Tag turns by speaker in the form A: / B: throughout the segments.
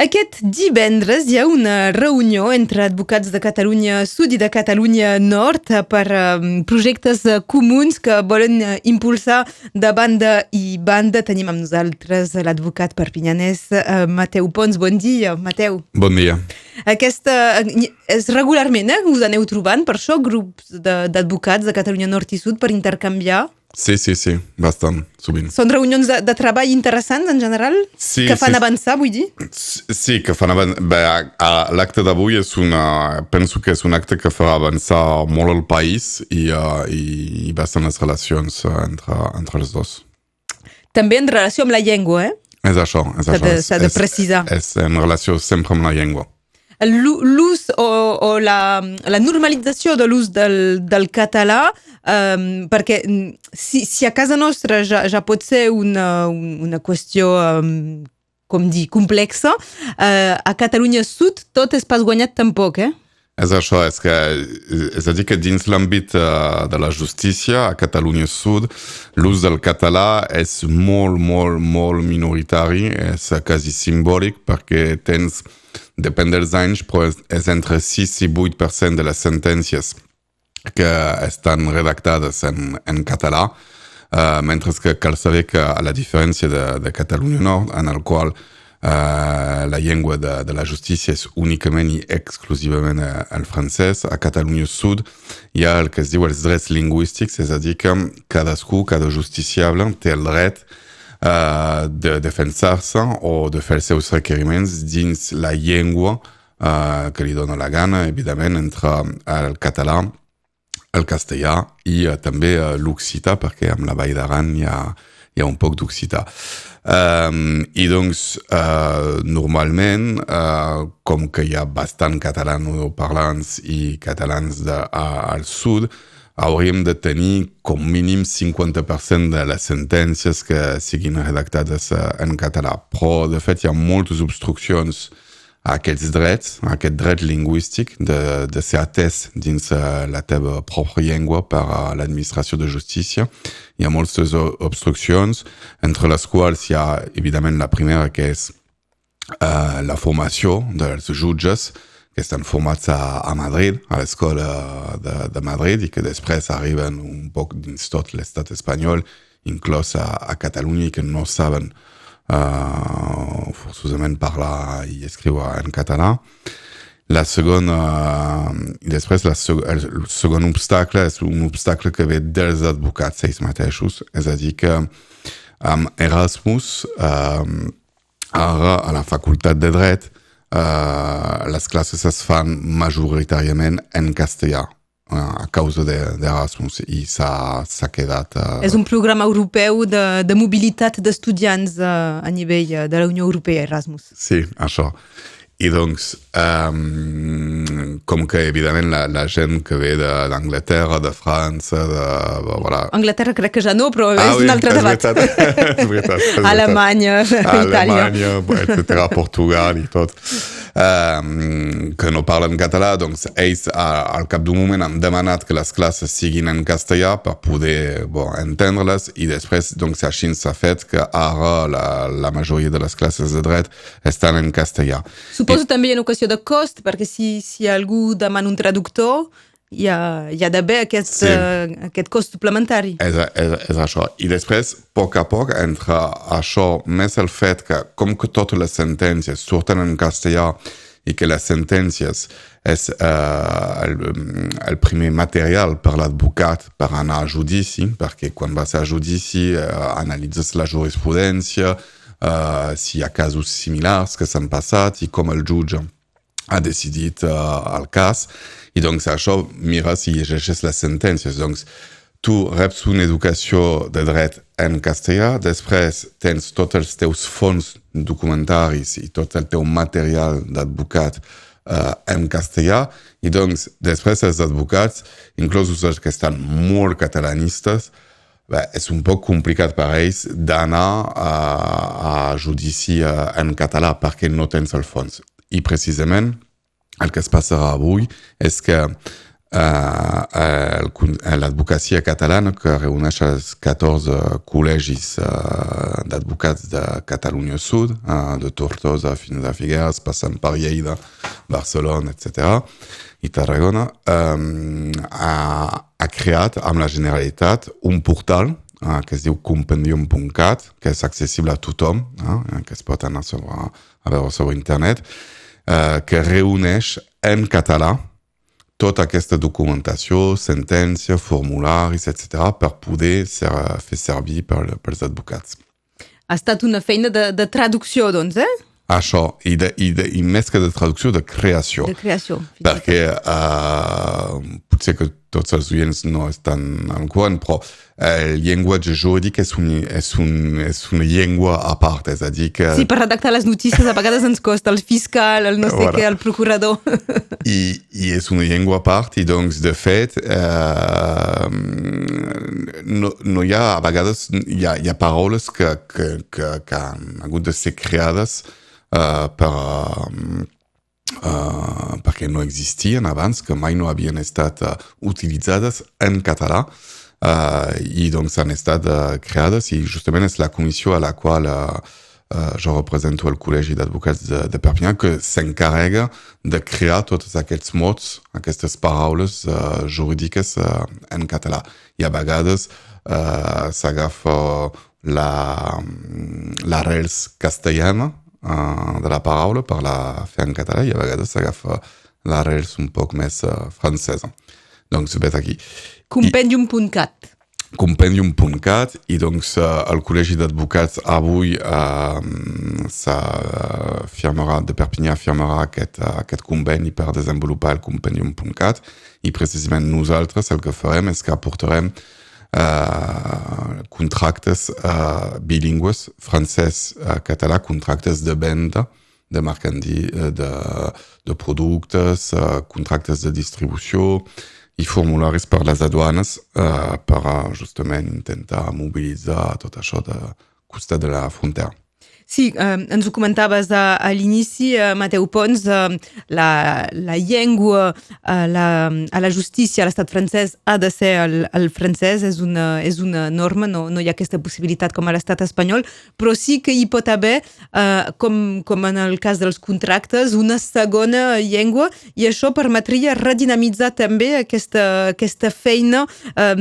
A: Aquest divendres hi ha una reunió entre advocats de Catalunya Sud i de Catalunya Nord per um, projectes uh, comuns que volen uh, impulsar de banda i banda. Tenim amb nosaltres l'advocat perpinyanès Mateu Pons. Bon dia, Mateu.
B: Bon dia.
A: Aquesta, és regularment, eh, us aneu trobant per això, grups d'advocats de, de Catalunya Nord i Sud per intercanviar
B: Sí, sí, sí, bastant, sovint.
A: Són reunions de, de treball interessants en general?
B: Sí,
A: que fan
B: sí.
A: avançar, vull dir?
B: Sí, que fan avançar. L'acte d'avui és una... Penso que és un acte que farà avançar molt el país i, uh, i, i bastant les relacions entre, entre els dos.
A: També en relació amb la llengua, eh?
B: És això, és
A: això. S'ha de, de precisar.
B: És, és en relació sempre amb la llengua
A: l'ús o, o la, la normalització de l'ús del, del català um, perquè si, si a casa nostra ja, ja pot ser una, una qüestió um, com dir, complexa, uh, a Catalunya Sud tot és pas guanyat tampoc, eh?
B: És això, és, que, és a dir que dins l'àmbit uh, de la justícia a Catalunya Sud l'ús del català és molt, molt, molt minoritari, és quasi simbòlic perquè tens depèn dels anys, però és entre 6 i 8% de les sentències que estan redactades en, en català, uh, mentre que cal saber que a la diferència de, de Catalunya Nord, en el qual uh, la llengua de, de la justícia és únicament i exclusivament el francès, a Catalunya Sud hi ha el que es diu els drets lingüístics, és a dir que cadascú, cada justiciable té el dret uh, de defensar-se o de fer els seus requeriments dins la llengua uh, que li dona la gana, evidentment, entre el català el castellà i uh, també uh, l'occità, perquè amb la Vall d'Aran hi, ha, hi ha un poc d'occità. Um, I doncs, uh, normalment, uh, com que hi ha bastant catalanoparlants i catalans de, a, al sud, hauríem de tenir com mínim 50% de les sentències que siguin redactades en català. Però, de fet, hi ha moltes obstruccions a aquests drets, a aquest dret lingüístic de, de ser atès dins la teva pròpia llengua per l'administració de justícia. Hi ha moltes obstruccions, entre les quals hi ha, evidentment, la primera, que és uh, la formació dels jutges, que estan formats a, a Madrid, a l'escola de, Madrid, i que després arriben un poc dins tot l'estat espanyol, inclòs a, a Catalunya, i que no saben uh, forçosament parlar i en català. La segona, i després la seg obstacle és un obstacle que ve dels advocats ells mateixos, és a dir que amb Erasmus, ara a la facultat de dret, uh, les classes es fan majoritàriament en castellà a causa d'Erasmus de, i s'ha quedat... Uh...
A: És un programa europeu de, de mobilitat d'estudiants uh, a nivell de la Unió Europea, Erasmus.
B: Sí, això. I doncs, um, com que evidentment la, la gent que ve d'Anglaterra, de, de França, de... Voilà.
A: Anglaterra crec que ja no, però ah, és oui, un altre
B: és
A: debat.
B: Veritat, és veritat, és
A: Alemanya, Itàlia.
B: Alemanya, etc., Portugal i tot. Um, que no parlen català, doncs ells al cap d'un moment han demanat que les classes siguin en castellà per poder bon, entendre-les i després doncs així s'ha fet que ara la, la majoria de les classes de dret estan en castellà.
A: Suposo també hi ha una qüestió de cost, perquè si, si algú demana un traductor, hi ha, hi ha d'haver aquest, sí. uh, aquest cost suplementari.
B: És, és, és això. I després, a poc a poc, entre això, més el fet que, com que totes les sentències surten en castellà i que les sentències és uh, el, el primer material per l'advocat per anar a judici, perquè quan vas a judici uh, analitzes la jurisprudència, uh, si hi ha casos similars que s'han passat i com el jutge ha decidit uh, el cas, i doncs això mira si llegeixes les sentències. Doncs tu reps una educació de dret en castellà, després tens tots els teus fons documentaris i tot el teu material d'advocat uh, en castellà, i doncs després els advocats, inclosos els que estan molt catalanistes, bé, és un poc complicat per ells d'anar a, a judici en català perquè no tens el fons. I precisament el que es passarà avui és que uh, l'advocacia catalana que reuneix els 14 col·legis uh, d'advocats de Catalunya Sud, uh, de Tortosa fins a Figueres, passant per Lleida, Barcelona, etc., i Tarragona, um, ha, ha creat amb la Generalitat un portal uh, que es diu compendium.cat, que és accessible a tothom, uh, que es pot anar sobre, a veure sobre internet, uh, que reuneix en català tota aquesta documentació, sentència, formularis, etc., per poder ser, fer servir per, pels advocats.
A: Ha estat una feina de, de traducció, doncs, eh?
B: Això, i, de, i, de, i més que de traducció, de creació.
A: De creació.
B: Perquè uh, potser que tots els oients no estan en courant, però el llenguatge jurídic és, un, és, un, és una llengua a part, és a dir que...
A: Sí, per redactar les notícies a vegades ens costa el fiscal, el no sé voilà. què, el procurador.
B: I, I és una llengua a part i doncs, de fet, eh, no, no hi ha, a vegades, hi ha, hi ha paraules que, que, que, que han hagut de ser creades uh, per, uh, uh, perquè no existien abans, que mai no havien estat uh, en català uh, i doncs han estat uh, creades i justament és la comissió a la qual uh, uh, jo represento el Col·legi d'Advocats de, de Perpinyà que s'encarrega de crear tots aquests mots, aquestes paraules uh, jurídiques uh, en català. I a vegades uh, s'agafa la, l'arrels castellana de la paraula per la fer en català i a vegades s'agafa un poc més francesa. Doncs vet aquí.
A: Compendium.cat.
B: Compendium.cat i doncs el Col·legi d'Advocats avui s'afirmarà, de Perpinyà afirmarà aquest, aquest conveni per desenvolupar el Compendium.cat i precisament nosaltres el que farem és que aportarem uh, contractes uh, bilingües, francès, uh, català, contractes de venda de mercandi, de, de productes, uh, contractes de distribució i formularis per les aduanes uh, per justament intentar mobilitzar tot això de costat de la frontera.
A: Sí, eh, ens ho comentaves a, a l'inici, eh, Mateu Pons, eh, la, la llengua eh, la, a la justícia a l'estat francès ha de ser el, el francès, és una, és una norma, no, no hi ha aquesta possibilitat com a l'estat espanyol, però sí que hi pot haver, eh, com, com en el cas dels contractes, una segona llengua i això permetria redinamitzar també aquesta, aquesta feina eh,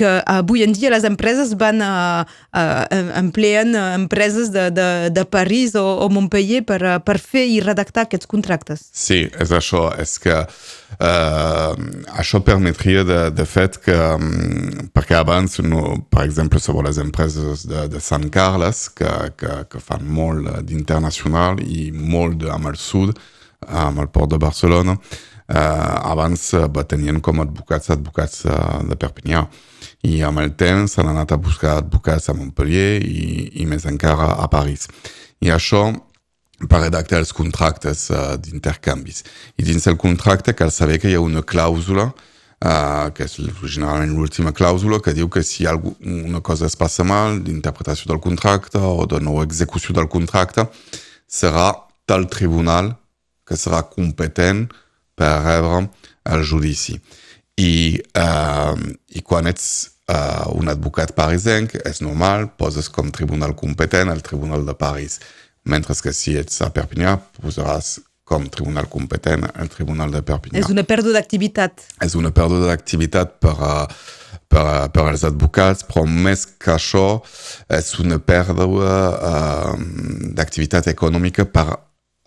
A: que avui en dia les empreses van a, a, a empleen empreses de, de de París o, o Montpellier per, eh, per fer i redactar aquests contractes.
B: Sí, és això. És que uh, això permetria de, de fet que, um, perquè abans, no, per exemple, sobre les empreses de, de Sant Carles, que, que, que fan molt d'internacional i molt de, amb el sud, amb el port de Barcelona, abans uh, tenien com advocats advocats uh, de Perpinyà i amb el temps s'han anat a buscar advocats a Montpellier i, i més encara a París. I això per redactar els contractes uh, d'intercanvis. I dins el contracte cal saber que hi ha una clàusula, uh, que és generalment l'última clàusula, que diu que si alguna cosa es passa mal d'interpretació del contracte o de no execució del contracte, serà tal tribunal que serà competent per el judici. I, uh, i quan ets uh, un advocat parisenc, és normal, poses com tribunal competent el Tribunal de París. Mentre que si ets a Perpinyà, posaràs com tribunal competent el Tribunal de Perpinyà.
A: És una pèrdua d'activitat.
B: És una pèrdua d'activitat per, uh, per, per als advocats, però més que això és una pèrdua uh, d'activitat econòmica per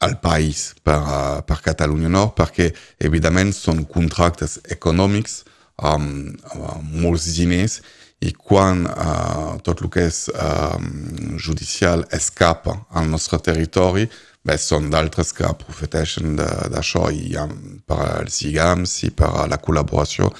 B: al país, per, uh, Catalunya Nord, perquè, evidentment, són contractes econòmics amb, amb molts diners i quan uh, tot el que és uh, judicial escapa al nostre territori, bé, són d'altres que aprofiteixen d'això um, per als i per la col·laboració.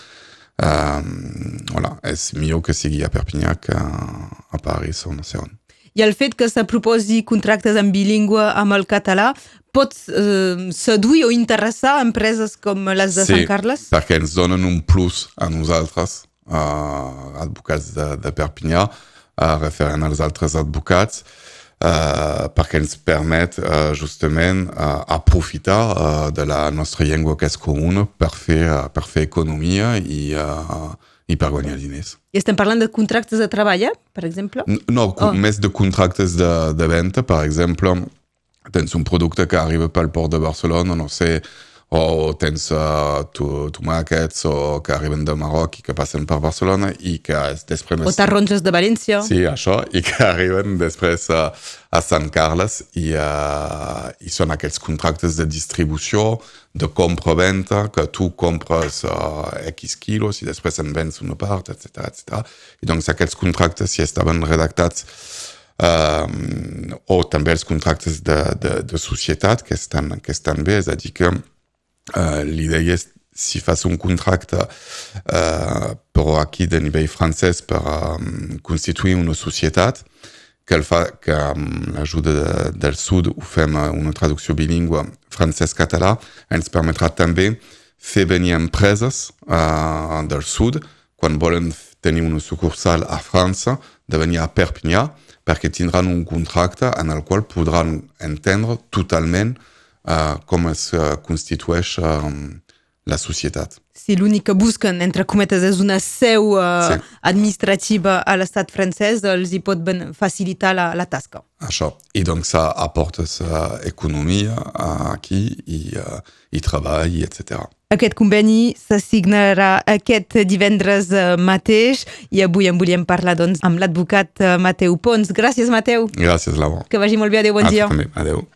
B: Um, voilà, és millor que sigui a Perpinyà que a París o no sé on.
A: I el fet que se proposi contractes en bilingüe amb el català pot eh, seduir o interessar empreses com les de
B: sí,
A: Sant Carles?
B: Sí, perquè ens donen un plus a nosaltres, uh, advocats de, de Perpinyà, uh, referent als altres advocats, uh, perquè ens permet uh, justament uh, aprofitar uh, de la nostra llengua que és comuna per fer, uh, per fer economia i, uh, i per guanyar diners.
A: I estem parlant de contractes de treball, eh? per exemple?
B: No, oh. més de contractes de, de venda, per exemple, tens un producte que arriba pel port de Barcelona, no sé, o tens uh, tomàquets o que arriben de Marroc i que passen per Barcelona i que després...
A: O taronges de València.
B: Sí, això, i que arriben després a, a Sant Carles i, uh, i són aquells contractes de distribució, de compra-venta, que tu compres uh, X quilos i després en vens una part, etc etc. I doncs aquests contractes, si estaven redactats um, o també els contractes de, de, de societat que estan, que estan bé, és a dir que Uh, L'idea és si fas un contracte uh, però aquí de nivell francès per um, constituir una societat que, el fa, que l'ajuda de, del sud ho fem una traducció bilingüe francès-català ens permetrà també fer venir empreses uh, del sud quan volen tenir una sucursal a França de venir a Perpinyà perquè tindran un contracte en el qual podran entendre totalment uh, com es uh, constitueix uh, la societat.
A: Si l'únic que busquen, entre cometes, és una seu uh, sí. administrativa a l'estat francès, els hi pot ben facilitar la, la tasca.
B: Això. I doncs aportes uh, economia uh, aquí i, uh, i treball, etc.
A: Aquest conveni s'assignarà aquest divendres mateix i avui en volíem parlar doncs, amb l'advocat Mateu Pons. Gràcies, Mateu.
B: Gràcies, Laura.
A: Que vagi molt bé. Adéu, bon
B: a
A: dia.
B: També. Adéu.